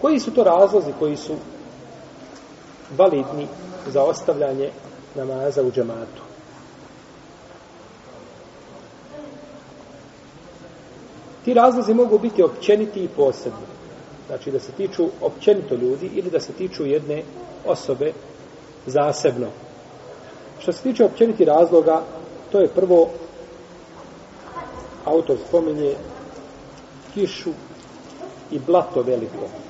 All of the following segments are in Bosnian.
Koji su to razlozi koji su validni za ostavljanje namaza u džematu? Ti razlozi mogu biti općeniti i posebni. Znači da se tiču općenito ljudi ili da se tiču jedne osobe zasebno. Što se tiče općeniti razloga, to je prvo autor spominje kišu i blato veliko.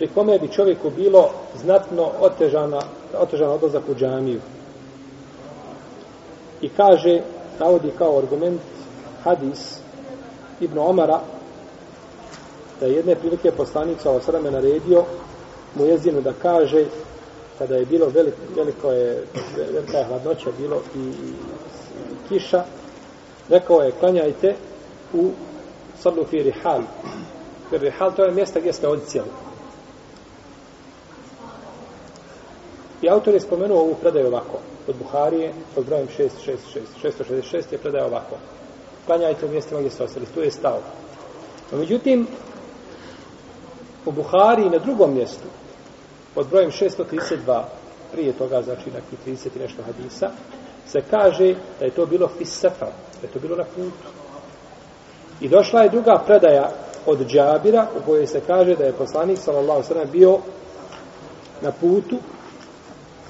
Pri kome bi čovjeku bilo znatno otežana, otežana odlazak u džamiju. I kaže, navodi kao argument hadis Ibn Omara, da je jedne prilike poslanik sa osrame naredio mu jezinu da kaže kada je bilo veliko, veliko je velika je hladnoća bilo i, i kiša rekao je klanjajte u sadlu fi rihal fi rihal to je mjesto gdje ste odcijeli i autor je spomenuo ovu predaju ovako od Buharije pod brojem 666 666 je predaja ovako. Klanjajte u mjestima gdje ste odcijeli tu je stao no, međutim u Buhari na drugom mjestu pod brojem 632 prije toga znači neki 30 i nešto hadisa se kaže da je to bilo fisefa da je to bilo na putu. I došla je druga predaja od Džabira u kojoj se kaže da je poslanik sallallahu sallam bio na putu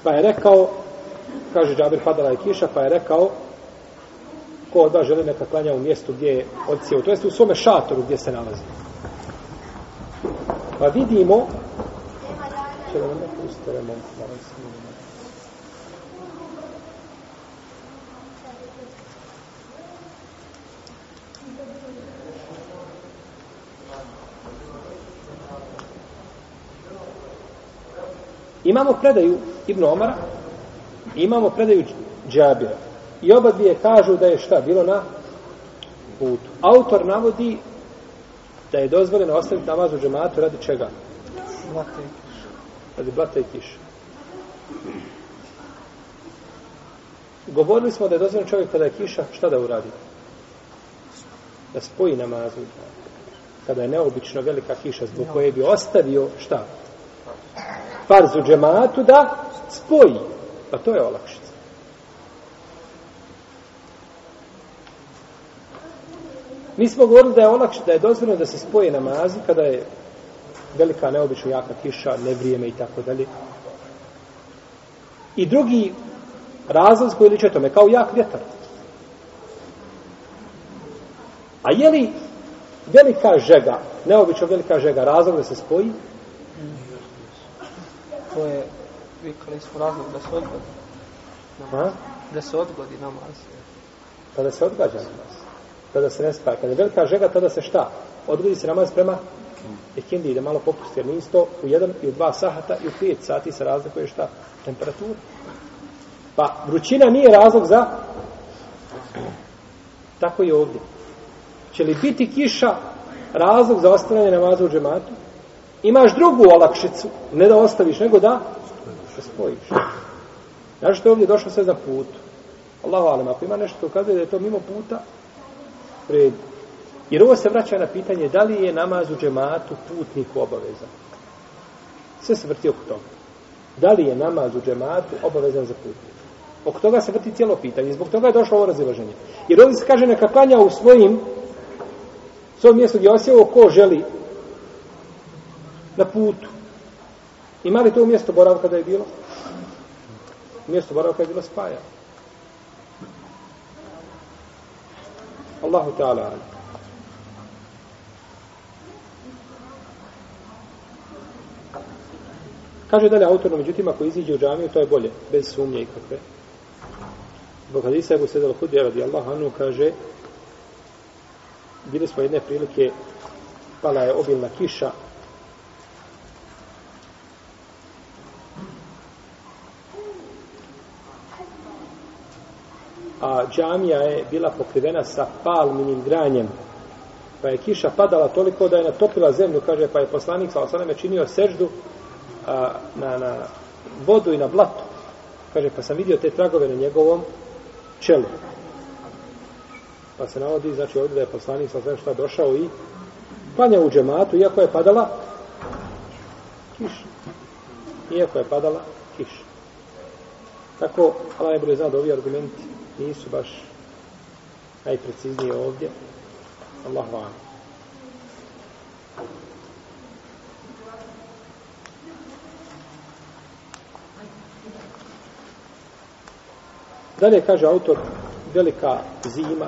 pa je rekao kaže Džabir padala je kiša pa je rekao ko od vas želi neka klanja u mjestu gdje je odsjeo to jest u svome šatoru gdje se nalazi Pa vidimo će da ne puste remont. Imamo predaju Ibn Omara, imamo predaju Džabira. I oba dvije kažu da je šta bilo na putu. Autor navodi da je dozvoljeno ostaviti namaz u džematu radi čega? Blata i kiša. Radi blata i kiša. Govorili smo da je dozvoljeno čovjek kada je kiša, šta da uradi? Da spoji namaz u džematu. Kada je neobično velika kiša zbog koje bi ostavio šta? Farz u džematu da spoji. Pa to je olakšica. Mi smo govorili da je olakšica, da je dozvoljeno da se spoje namazi kada je velika neobično jaka kiša, nevrijeme i tako dalje. I drugi razlaz koji liče tome, kao jak vjetar. A je li velika žega, neobično velika žega, razlog da se spoji? To je, vikali smo razlog da se odgodi. Ha? Da se odgodi namaz. Pa da se odgađa namaz. Tada se ne spaja. Kada je velika žega, tada se šta? Odgodi se namaz prema ikindi, da malo popusti. Jer nije isto u jedan i u dva sahata i u pet sati se razlikuje šta? Temperatura. Pa vrućina nije razlog za tako i ovdje. Će li biti kiša razlog za ostavljanje namaza u džematu? Imaš drugu olakšicu, ne da ostaviš, nego da se spojiš. Znaš što je ovdje došlo sve za put? Allahu alem, ako ima nešto ukazuje da je to mimo puta, red. Jer ovo se vraća na pitanje da li je namaz u džematu putniku obavezan. Sve se vrti oko toga. Da li je namaz u džematu obavezan za putnika? Oko toga se vrti cijelo pitanje. Zbog toga je došlo ovo razilaženje. Jer ovdje se kaže neka klanja u svojim svojom mjestu gdje osjevo ko želi na putu. Ima li to mjesto boravka da je bilo? Mjesto boravka je bilo spajano. Allahu Teala Kaže dalje autor, međutim, ako iziđe u džamiju, to je bolje, bez sumnje i kakve. Zbog hadisa Ebu Sedel Hudija radi Allah, Anu kaže, bili smo jedne prilike, pala je obilna kiša, a džamija je bila pokrivena sa palminim granjem. Pa je kiša padala toliko da je natopila zemlju, kaže, pa je poslanik sa osaname činio seždu a, na, na vodu i na blatu. Kaže, pa sam vidio te tragove na njegovom čelu. Pa se navodi, znači ovdje da je poslanik sa sve šta došao i klanja u džematu, iako je padala kiša. Iako je padala kiša. Tako, Allah najbolje zna da ovi argumenti nisu baš najpreciznije ovdje. Allah vam. Dalje kaže autor, velika zima.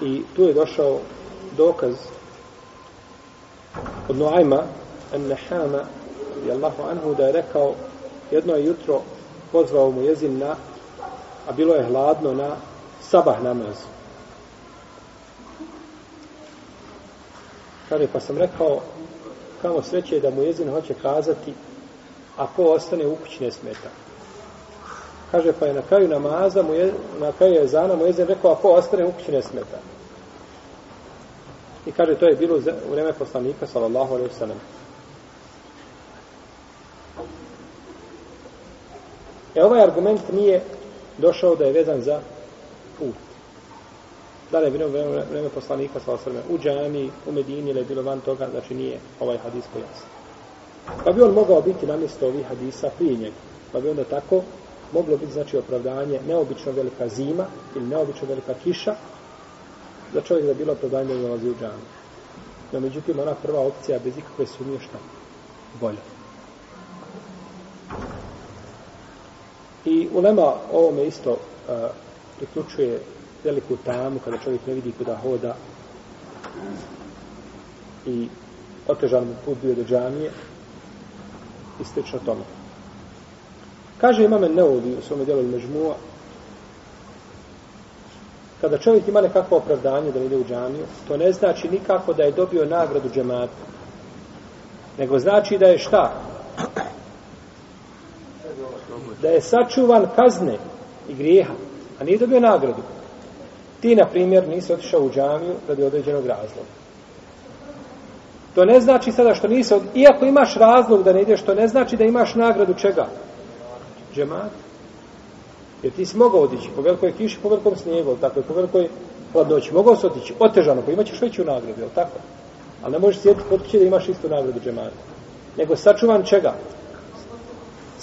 I tu je došao dokaz od Nuajma, An-Nahama, radijallahu anhu, da je rekao jedno je jutro pozvao mu jezin na, a bilo je hladno na sabah namaz. Kaže, pa sam rekao, kamo sreće da mu jezin hoće kazati, a ko ostane u kući ne smeta. Kaže, pa je na kraju namaza, mu je, na kraju je zana mu jezin rekao, a ko ostane u kući ne smeta. I kaže, to je bilo u vreme poslanika, sallallahu alaihi sallam. E ovaj argument nije došao da je vezan za put. Da li je bilo vreme, vreme poslanika sa osrme u džami, u Medini ili je bilo van toga, znači nije ovaj hadis pojasno. Pa bi on mogao biti na mjesto ovih hadisa prije njega. Pa bi onda tako moglo biti znači opravdanje neobično velika zima ili neobično velika kiša za čovjek da je bilo opravdanje da nalazi u džami. No međutim, ona prva opcija bez ikakve sumnje šta? Bolja. I ulema ovome isto uh, priključuje veliku tamu kada čovjek ne vidi kuda hoda i otežan mu put bio do džamije i slično tome. Kaže imame Neovi u svome djelu Mežmua kada čovjek ima nekakvo opravdanje da ide u džamiju, to ne znači nikako da je dobio nagradu džemata. Nego znači da je šta? Da je sačuvan kazne i grijeha, a nije dobio nagradu. Ti, na primjer, nisi otišao u džamiju radi određenog razloga. To ne znači sada što nisi, od... iako imaš razlog da ne ideš, to ne znači da imaš nagradu čega? Džemat. Jer ti si mogao otići po velikoj kiši, po velikom snijegu, tako je, po velikoj hladnoći. Mogao si otići otežano, pa imaćeš veću nagradu, je tako? Ali ne možeš sjetiti kod kuće da imaš istu nagradu džemata. Nego sačuvan čega?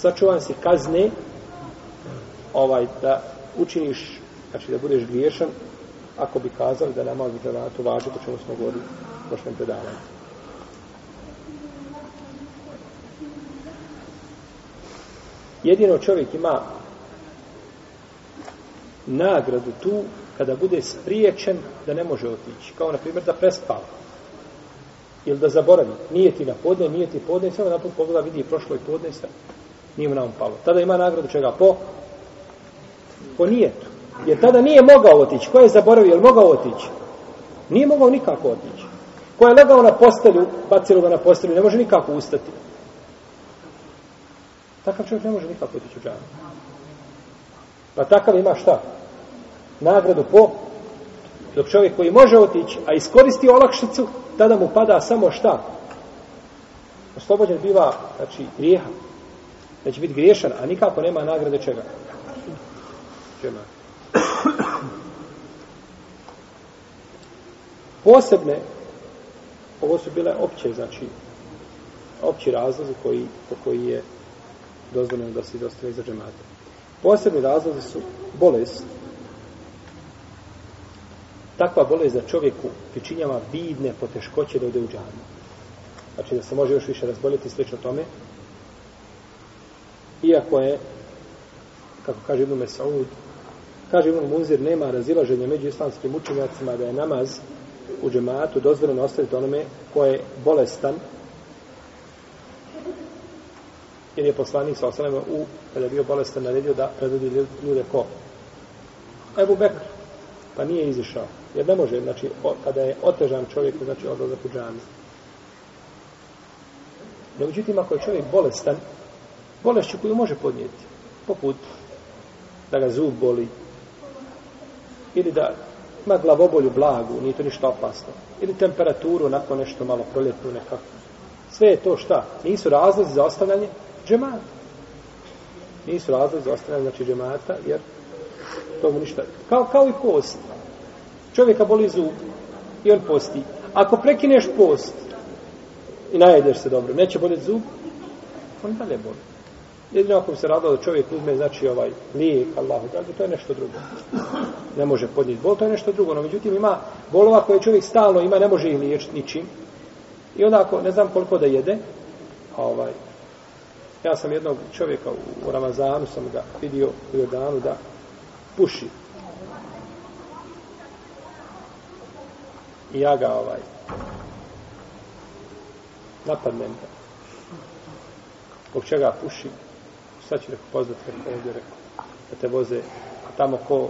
Sačuvan si kazne, ovaj, da učiniš, znači da budeš griješan, ako bi kazali da namaz u džematu važi, po čemu smo govorili u prošlom predavanju. Jedino čovjek ima nagradu tu kada bude spriječen da ne može otići. Kao, na primjer, da prespava. Ili da zaboravi. Nije ti na podne, nije ti podne, samo napod pogleda vidi prošlo i podne sve. Nije mu na palo. Tada ima nagradu čega? Po? Po nijetu. Jer tada nije mogao otići. Ko je zaboravio? Je mogao otići? Nije mogao nikako otići. Ko je legao na postelju, bacilo ga na postelju, ne može nikako ustati. Takav čovjek ne može nikako otići u džanu. Pa takav ima šta? Nagradu po dok čovjek koji može otići, a iskoristi olakšicu, tada mu pada samo šta? Oslobođen biva, znači, grijeha da će biti griješan, a nikako nema nagrade čega. Čema. Posebne, ovo su bile opće, znači, opći razlozi koji, po koji je dozvoljeno da se izostavi za džemate. Posebni razlozi su bolest. Takva bolest za čovjeku pričinjava vidne poteškoće da ode u džanu. Znači da se može još više razboljeti slično tome. Iako je, kako kaže Ibn Mesaud, kaže Ibn Muzir, nema razilaženja među islamskim učenjacima da je namaz u džematu dozvoljeno ostaviti onome ko je bolestan jer je poslanik sa osaleme u, kada je bio bolestan, naredio da predvodi ljude ko? Ebu Bekr. Pa nije izišao. Jer ne može, znači, o, kada je otežan čovjek, znači, odlazak u džami. No, međutim, ako je čovjek bolestan, bolešću koju može podnijeti, poput da ga zub boli, ili da ima glavobolju blagu, nije to ništa opasno, ili temperaturu, nakon nešto malo proljetnu nekako. Sve je to šta? Nisu razlozi za ostavljanje džemata. Nisu razlozi za ostavljanje znači džemata, jer to mu ništa. Kao, kao i post. Čovjeka boli zub i on posti. Ako prekineš post i najedeš se dobro, neće boljeti zub, on dalje boli. Jedino ako bi se radilo da čovjek uzme, znači ovaj lijek, Allahu dragi, to je nešto drugo. Ne može podnijeti bol, to je nešto drugo. No, međutim, ima bolova koje čovjek stalno ima, ne može ih liječiti ničim. I onda ako, ne znam koliko da jede, ovaj, ja sam jednog čovjeka u, u Ramazanu, sam ga vidio u Jordanu da puši. I ja ga ovaj, napadnem ga. Zbog čega puši? Sad ću rekao pozvati kako ovdje rekao. Da te voze a tamo ko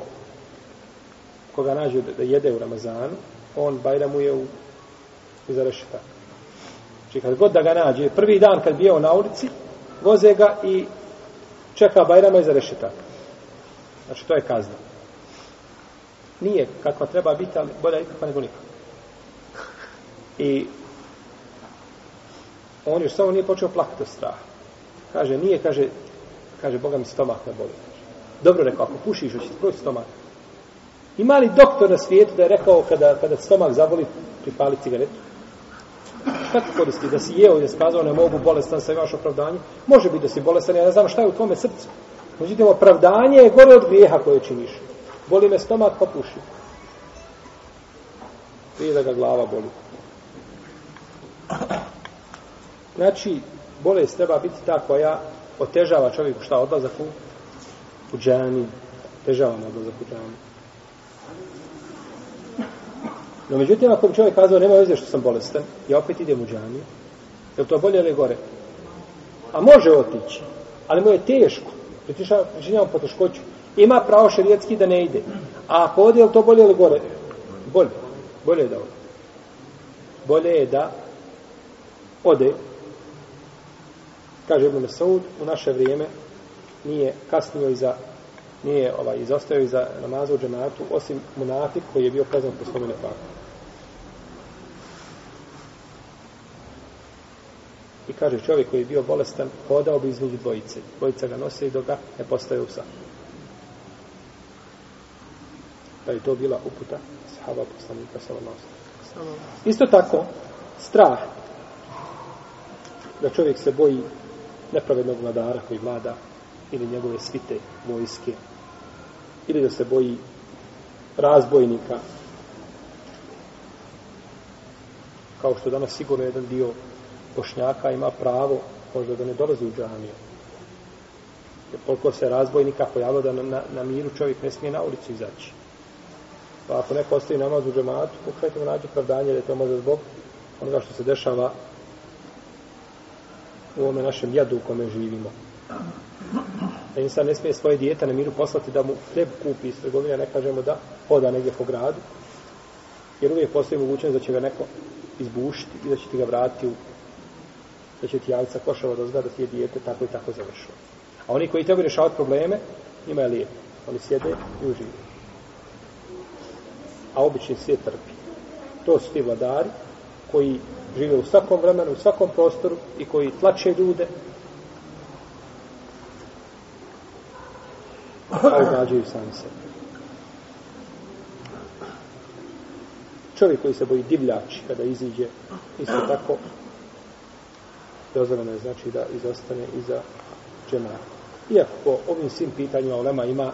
koga nađe da, da jede u Ramazanu, on bajramuje u, iza rešetaka. Znači kad god da ga nađe, prvi dan kad bio na ulici, voze ga i čeka bajrama iza rešetaka. Znači to je kazna. Nije kakva treba biti, ali bolja ikakva nego nikakva. I on još samo nije počeo plakati od straha. Kaže, nije, kaže, kaže, Boga mi stomak ne boli. Dobro rekao, ako pušiš, hoće ti proći stomak. Ima li doktor na svijetu da je rekao kada, kada stomak zaboli, pripali cigaretu? Šta ti koristi? Da si jeo i da si kazao ne mogu bolestan, sa imaš opravdanje? Može biti da si bolestan, ja ne znam šta je u tvome srcu. Međutim, opravdanje je gore od grijeha koje činiš. Boli me stomak, pa puši. Prije da ga glava boli. Znači, bolest treba biti ta koja otežava čovjeku šta odlazak u, u džani. Otežava mu odlazak u džani. No, međutim, ako bi čovjek kazao, nema veze što sam bolestan, ja opet idem u džaniju, je to bolje ili gore? A može otići, ali mu je teško, pričinjamo po teškoću, ima pravo šerijetski da ne ide. A ako ode, je to bolje ili gore? Bolje. Bolje je da ode. Bolje je da ode, kaže Ibn Saud, u naše vrijeme nije kasnio iza nije ovaj, izostao iza namaza u džematu, osim munafik koji je bio kazan po svome nefaku. I kaže čovjek koji je bio bolestan, hodao bi između dvojice. Dvojica ga nose i dok ga ne postaje u sam. Da je to bila uputa sahaba poslanika sallallahu Isto tako, strah da čovjek se boji nepravednog vladara koji vlada ili njegove svite vojske. Ili da se boji razbojnika. Kao što danas sigurno jedan dio bošnjaka ima pravo možda da ne dolazi u džamiju. Jer toliko se razbojnika pojavilo da na, na, na miru čovjek ne smije na ulicu izaći. Pa ako neko ostavi namaz u džamatu pokušajte mu nađi pravdanje da je to možda zbog onoga što se dešava u ovome našem jadu u kome živimo. Da insan ne smije svoje dijete na miru poslati da mu hljeb kupi iz trgovine, ne kažemo da hoda negdje po gradu, jer uvijek postoji mogućnost da će ga neko izbušiti i da će ti ga vratiti u da će ti javica košava do zna da ti je dijete tako i tako završilo. A oni koji trebaju rješavati probleme, njima je lijepo. Oni sjede i uživaju. A obični svijet trpi. To su ti vladari koji žive u svakom vremenu, u svakom prostoru i koji tlače ljude, a ugađaju sami sebe. Čovjek koji se boji divljači kada iziđe, isto tako, dozvoljeno je znači da izostane iza džemata. Iako po ovim svim pitanjima Olema ima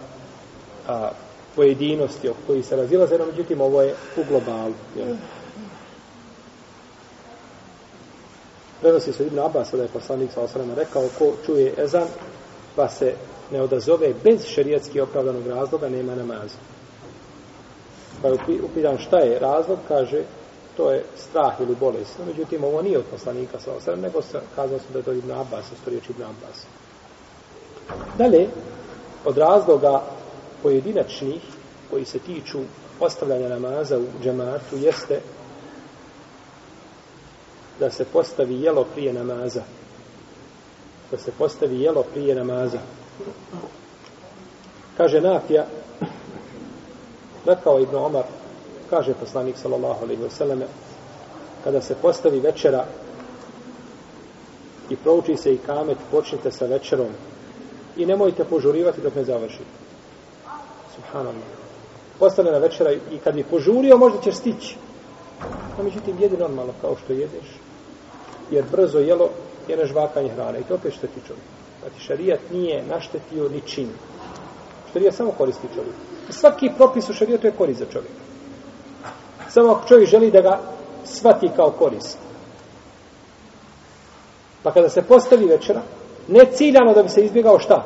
a, pojedinosti o koji se razilaze, no međutim ovo je u globalu. Jel? Prenosi se Ibn Abbas, da je poslanik sa osrema rekao, ko čuje ezan, pa se ne odazove bez šerijetski opravdanog razloga, nema namaza. Pa je upitan šta je razlog, kaže, to je strah ili bolest. No, međutim, ovo nije od poslanika sa osrema, nego se kazao se da je to Ibn Abbas, isto riječ Ibn Abbas. Dalje, od razloga pojedinačnih, koji se tiču ostavljanja namaza u džematu, jeste da se postavi jelo prije namaza. Da se postavi jelo prije namaza. Kaže Nafija, rekao Ibn Omar, kaže poslanik sallallahu alaihi wa sallam, kada se postavi večera i prouči se i kamet, počnite sa večerom i nemojte požurivati dok ne završi. Subhanallah. Postavljena večera i kad bi požurio, možda ćeš stići. No, međutim, jedi normalno kao što jedeš. Jer brzo jelo je nežvakanje hrane. I to opet šteti čovjek. Znači, šarijat nije naštetio ničim. Šarijat samo koristi čovjek. Svaki propis u šarijatu je korist za čovjeka. Samo ako čovjek želi da ga svati kao korist. Pa kada se postavi večera, ne ciljano da bi se izbjegao šta?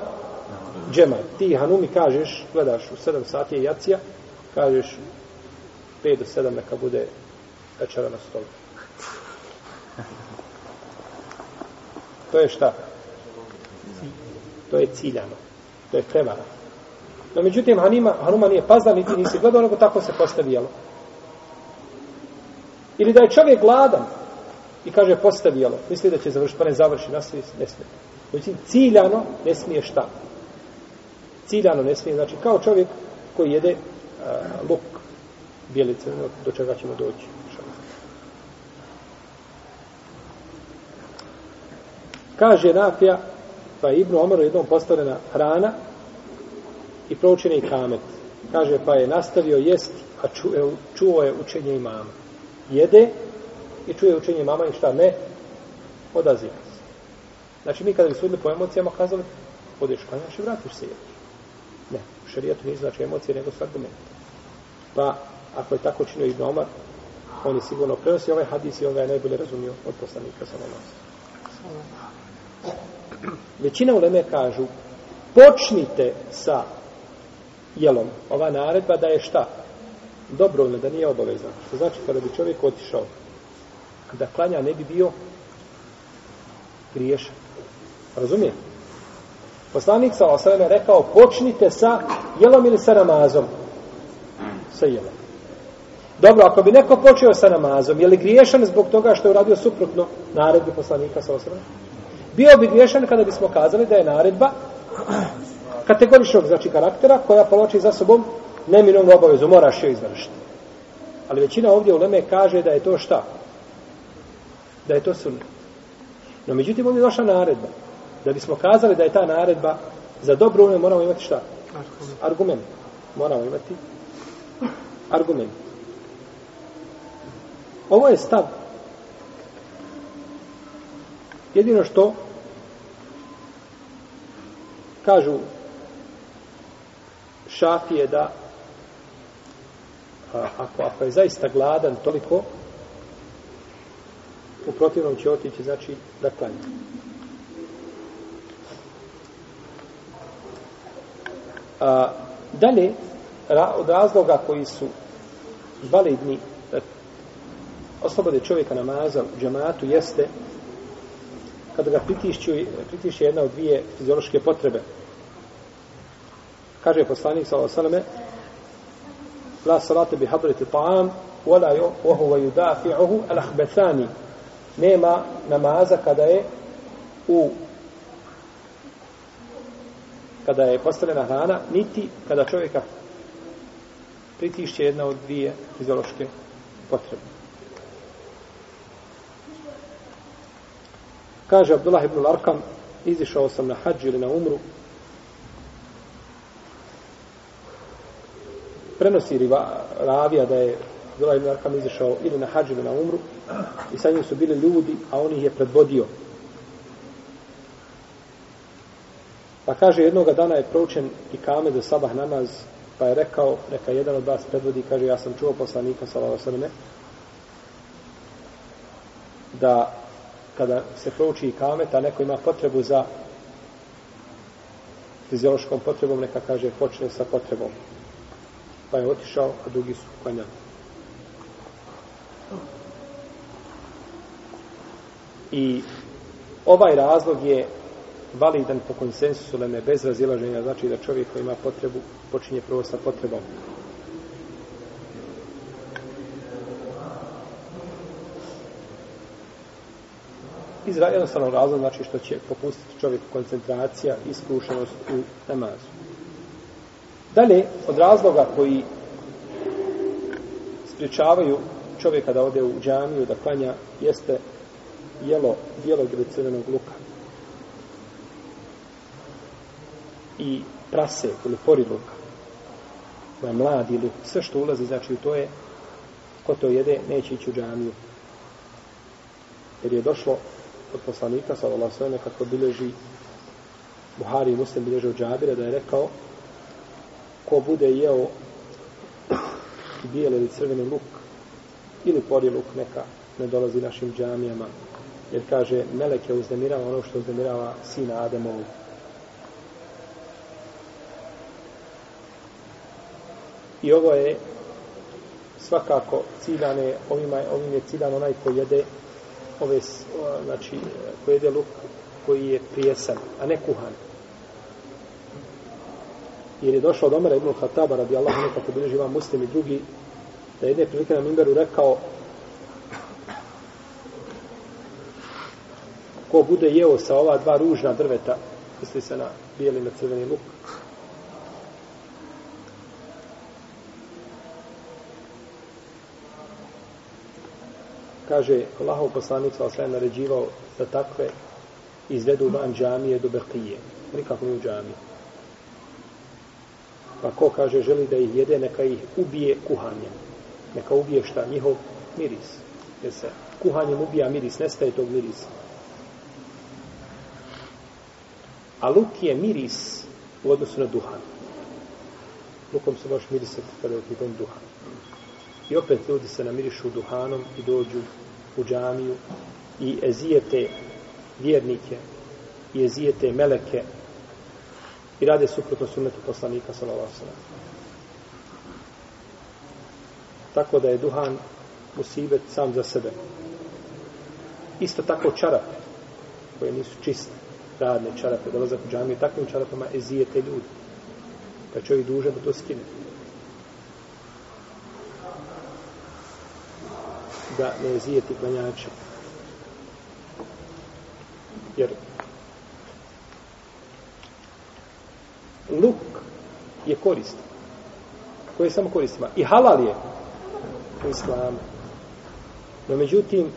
Džema. Ti Hanumi kažeš, gledaš u 7 sati je jacija, kažeš 5 do 7 neka bude večera na stolu. To je šta? To je ciljano. To je prevara. No, međutim, Hanima, Hanuma nije pazda, niti nisi gledao, nego tako se postavijalo. Ili da je čovjek gladan i kaže postavijalo, misli da će završiti, pa ne završi, nastavi, ne smije. Međutim, ciljano ne smije šta? Ciljano ne smije, znači kao čovjek koji jede a, luk, bijelice, do čega ćemo doći. Kaže Nafija, pa je Ibnu Omaru jednom postavljena hrana i proučen je kamet. Kaže, pa je nastavio jest, a čuo, e, čuo je učenje imama. Jede i čuje učenje mama i šta ne, odaziva se. Znači, mi kada bi sudili po emocijama, kazali, odeš klanjaš i vratiš se jedeš. Ne, u šarijetu nije znači emocije, nego su argumenti. Pa, ako je tako činio Ibn Omar, on je sigurno prenosio ovaj hadis i on ga je najbolje razumio od poslanika sa Većina uleme kažu, počnite sa jelom. Ova naredba da je šta? Dobrovoljno, da nije obavezno. Što znači, kada bi čovjek otišao, da klanja ne bi bio griješan. Razumije? Poslanik sa osvrame rekao, počnite sa jelom ili sa namazom? Sa jelom. Dobro, ako bi neko počeo sa namazom, je li griješan zbog toga što je uradio suprotno naredbi poslanika sa osvrame? Bio bi griješan kada bismo kazali da je naredba kategoričnog znači karaktera koja poloči za sobom neminovnu obavezu, moraš joj izvršiti. Ali većina ovdje u Leme kaže da je to šta? Da je to sunnet. No međutim ovdje je došla naredba. Da bismo kazali da je ta naredba za dobro ume moramo imati šta? Argument. Moramo imati argument. Ovo je stav. Jedino što kažu šafije da a, ako, ako je zaista gladan toliko u protivnom će otići znači da klanja. A, dalje ra, od razloga koji su validni da oslobode čovjeka namaza u džamatu jeste kada ga pritišću, pritišće jedna od dvije fiziološke potrebe kaže poslanik sallallahu alejhi la salate bi hadrati ta'am wala wa huwa yudafi'uhu al-akhbathani. Nema namaza kada je u kada je postavljena hrana niti kada čovjeka pritišće jedna od dvije fiziološke potrebe. Kaže Abdullah ibn Larkam izišao sam na hađ ili na umru prenosi riva, ravija da je Abdullah ibn Arkam izašao ili na hađu ili na umru i sa njim su bili ljudi, a on ih je predvodio. Pa kaže, jednoga dana je proučen i kame za sabah namaz, pa je rekao, neka jedan od vas predvodi, kaže, ja sam čuo poslanika, salava sveme, da kada se prouči i kame, ta neko ima potrebu za fiziološkom potrebom, neka kaže, počne sa potrebom pa je otišao, a drugi su klanjali. I ovaj razlog je validan po konsensusu leme bez razilaženja, znači da čovjek koji ima potrebu počinje prvo sa potrebom. Iz jednostavnog razloga znači što će popustiti čovjek koncentracija i iskušenost u namazu. Dalje, od razloga koji spričavaju čovjeka da ode u džamiju, da klanja, jeste jelo bijelog ili crvenog luka. I prase ili pori luka. Ma mlad ili sve što ulazi, znači to je, ko to jede, neće ići u džamiju. Jer je došlo od poslanika, sallallahu sallam, kako bileži Buhari i Muslim bileže od Džabira, da je rekao, bude jeo bijeli ili crveni luk, ili pori luk neka, ne dolazi našim džamijama, jer kaže, melek je uznemirava ono što uznemirava sina Ademovu. I ovo je svakako ciljane, ovima, ovim je ciljan onaj koji jede ove, znači, koji jede luk koji je prijesan, a ne kuhan. Jer je došao od Omera ibn Khattaba, radi Allah, kako bilježi imam muslim i drugi, da jedne prilike na Mimberu rekao ko bude jeo sa ova dva ružna drveta, misli se na bijeli na crveni luk, kaže Allahov poslanik sa osvijem naređivao da takve izvedu van džamije do Bekije. Nikako ne u džamiji. Pa ko kaže želi da ih jede, neka ih ubije kuhanjem. Neka ubije šta? Njihov miris. Jer se kuhanjem ubija miris, nestaje tog mirisa. A luk je miris u odnosu na duhan. Lukom se baš mirisati kada je u pitanju duhan. I opet ljudi se namirišu duhanom i dođu u džamiju i ezijete vjernike i ezijete meleke i rade suprotno sunnetu poslanika sallallahu Tako da je duhan musibet sam za sebe. Isto tako čarape koje nisu čiste, radne čarape, dolazak u džamiju, takvim čarapama ezijete ljudi. Pa čovjek duže da to skine. da ne ezijeti klanjače. Jer luk je korist. Koji je samo koristima. I halal je u islamu. No međutim,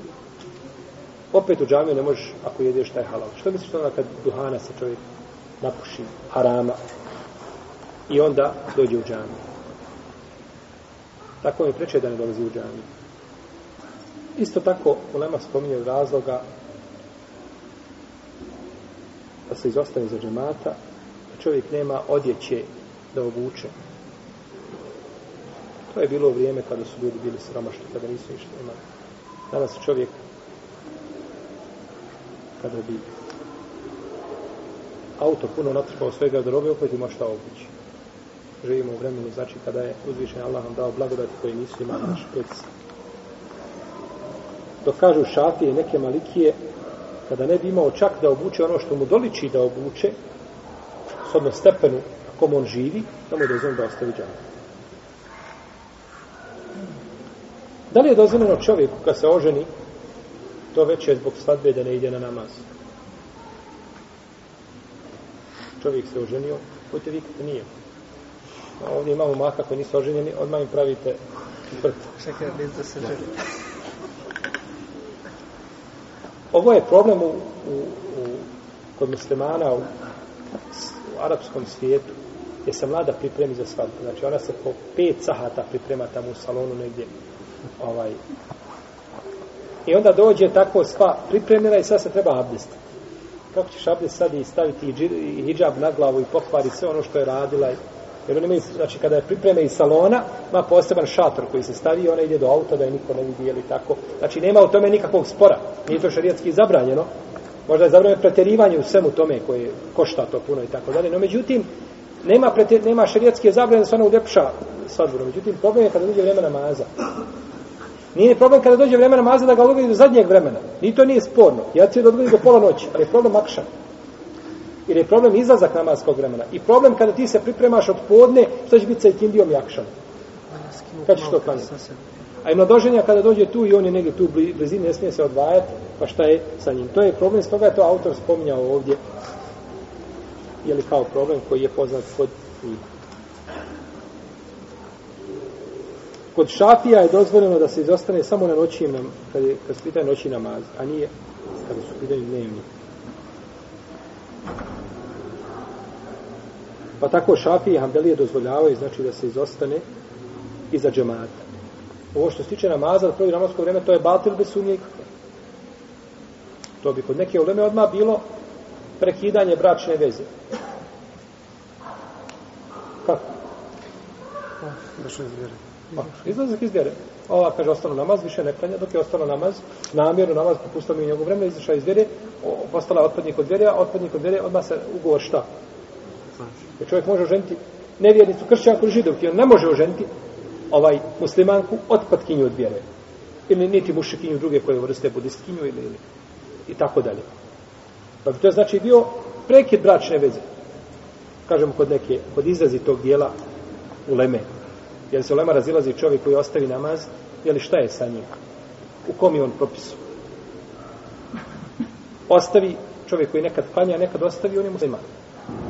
opet u džamiju ne možeš ako jedeš taj halal. Što misliš onda kad duhana se čovjek napuši harama i onda dođe u džamiju? Tako mi preče da ne dolazi u džamiju. Isto tako, Ulema spominje razloga da se izostane za džemata, čovjek nema odjeće da obuče. To je bilo vrijeme kada su ljudi bili sromašni, kada nisu ništa imali. Danas čovjek kada bi auto puno natrpao svega garderobe, opet ima šta obući. Živimo u vremenu, znači kada je uzvišen Allah nam dao blagodati koje nisu imali naši predstavni dok kažu šafije i neke malikije, kada ne bi imao čak da obuče ono što mu doliči da obuče, s odno stepenu kom on živi, da mu je dozvoljeno da ostavi džanu. Da li je dozvoljeno čovjeku kad se oženi, to već je zbog svadbe da ne ide na namaz? Čovjek se oženio, pojte vi kako nije. A ovdje imamo maka koji nisu oženjeni, odmah im pravite vrt. Čekaj, da se želi. Ovo je problem u, u, u, kod muslimana u, u arapskom svijetu gdje se mlada pripremi za svadbu. Znači ona se po pet sahata priprema tamo u salonu negdje. Ovaj. I onda dođe tako sva pripremljena i sad se treba abdestiti. Kako ćeš abdest sad i staviti hijab na glavu i pokvari sve ono što je radila i Jer oni imaju, znači kada je pripreme iz salona, ima poseban šator koji se stavi i ona ide do auta da je niko ne vidi ili tako. Znači nema u tome nikakvog spora. Nije to šarijatski zabranjeno. Možda je zabranjeno preterivanje u svemu tome koje košta to puno i tako dalje. No međutim, nema, preter, nema šarijatski zabranjeno da se ona uljepša svadbu. Međutim, problem je kada dođe vremena namaza. Nije problem kada dođe vremena namaza da ga odgodi do zadnjeg vremena. Ni to nije sporno. Ja ću da odgodi do pola noći, ali je problem akšan. Jer je problem izlazak namaskog vremena. I problem kada ti se pripremaš od podne, što će biti sa ikindijom jakšan? Kad ćeš to klanjati? A i mladoženja kada dođe tu i on je negdje tu blizini, ne smije se odvajati, pa šta je sa njim? To je problem, stoga je to autor spominjao ovdje. Je li kao problem koji je poznat kod njih? Kod šafija je dozvoljeno da se izostane samo na noći, kad, je, kad su pitanje noći namaz, a nije kada su pitanje dnevni. Pa tako šafije i hambelije dozvoljavaju, znači da se izostane iza džemata. Ovo što se tiče namaza, da provi namasko vreme, to je batil bez sumnje ikakve. To bi kod neke uleme odmah bilo prekidanje bračne veze. Kako? Došao iz vjere. Pa, izlazak iz vjere. Ova kaže ostalo namaz, više ne klanja, dok je ostalo namaz, namjeru namaz, popustao mi njegov vreme, izašao iz vjere, postala otpadnik od vjere, a otpadnik od vjere, odmah se ugovor šta? Znači, Jer čovjek može oženiti nevjernicu, kršćanku ili židovki, on ne može oženiti ovaj muslimanku otpadkinju od vjere. Ili niti mušikinju druge koje vrste budistkinju ili, ili i tako dalje. Pa to je znači bio prekid bračne veze. Kažemo kod neke, kod izrazi tog dijela u leme. Jer se u lema razilazi čovjek koji ostavi namaz, jeli šta je sa njim? U kom je on propisu? Ostavi čovjek koji nekad klanja, nekad ostavi, on je musliman.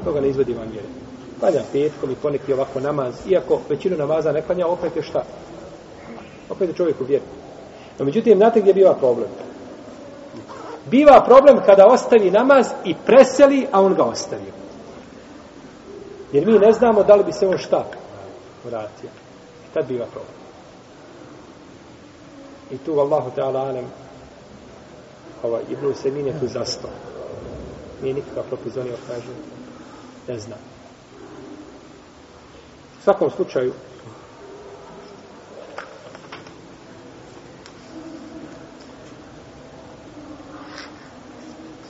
Toga ne izvodi van vjere. Klanja petkom i poneki ovako namaz, iako većinu namaza ne klanja, opet je šta? Opet je čovjek u vjeru. No, međutim, znate gdje biva problem? Biva problem kada ostavi namaz i preseli, a on ga ostavio. Jer mi ne znamo da li bi se on šta vratio. I tad biva problem. I tu, Allahu Teala Alem, ovaj, Ibn Semin je tu zastao. Nije nikakav propizonio, kaže, ne znam. U svakom slučaju,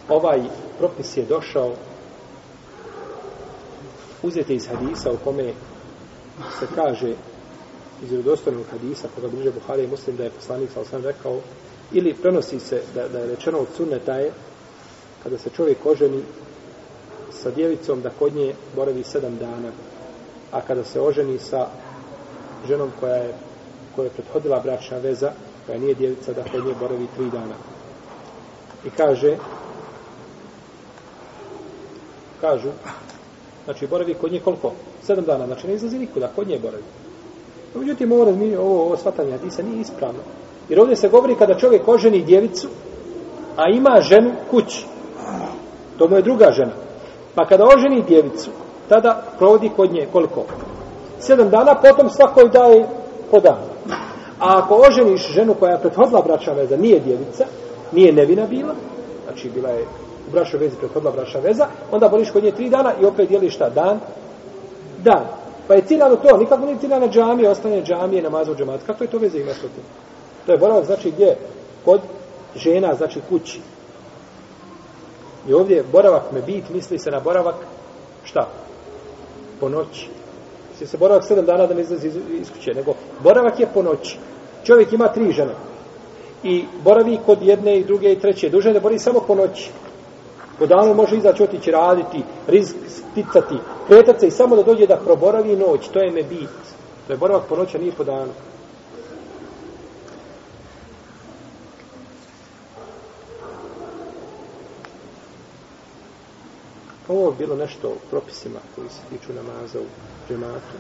ovaj propis je došao uzete iz hadisa u kome se kaže iz vjerodostojnog hadisa koga bliže Buhari i Muslim da je poslanik sa osam rekao ili prenosi se da, da je rečeno od sunneta je kada se čovjek oženi sa djevicom da kod nje boravi sedam dana a kada se oženi sa ženom koja je koja je prethodila bračna veza koja nije djevica da kod nje boravi tri dana i kaže kažu znači boravi kod nje koliko? sedam dana, znači ne izlazi nikuda, kod nje boravi No, međutim, ovo razminje, ovo, ovo shvatanje hadisa nije ispravno. Jer ovdje se govori kada čovjek oženi djevicu, a ima ženu kući. To mu je druga žena. Pa kada oženi djevicu, tada provodi kod nje koliko? Sedam dana, potom svakoj daje po danu. A ako oženiš ženu koja je prethodila bračna veza, nije djevica, nije nevina bila, znači bila je u bračnoj vezi prethodila bračna veza, onda boliš kod nje tri dana i opet dijeliš šta? Dan? Dan. Pa je ciljano to, nikako nije ciljano džamije, ostane džamije, namaz u džamat. Kako je to veze ima s tim? To je boravak, znači gdje? Kod žena, znači kući. I ovdje boravak me bit, misli se na boravak, šta? Po noći. Misli se boravak sedam dana da ne izlazi iz, iz kuće, nego boravak je po noći. Čovjek ima tri žene. I boravi kod jedne i druge i treće. Duže je da boravi samo po noći. Po danu može izaći otići raditi, rizik sticati, kretati se i samo da dođe da proboravi noć. To je me bit. To je boravak po noći, a nije po danu. Ovo je bilo nešto o propisima koji se tiču namaza u džematu.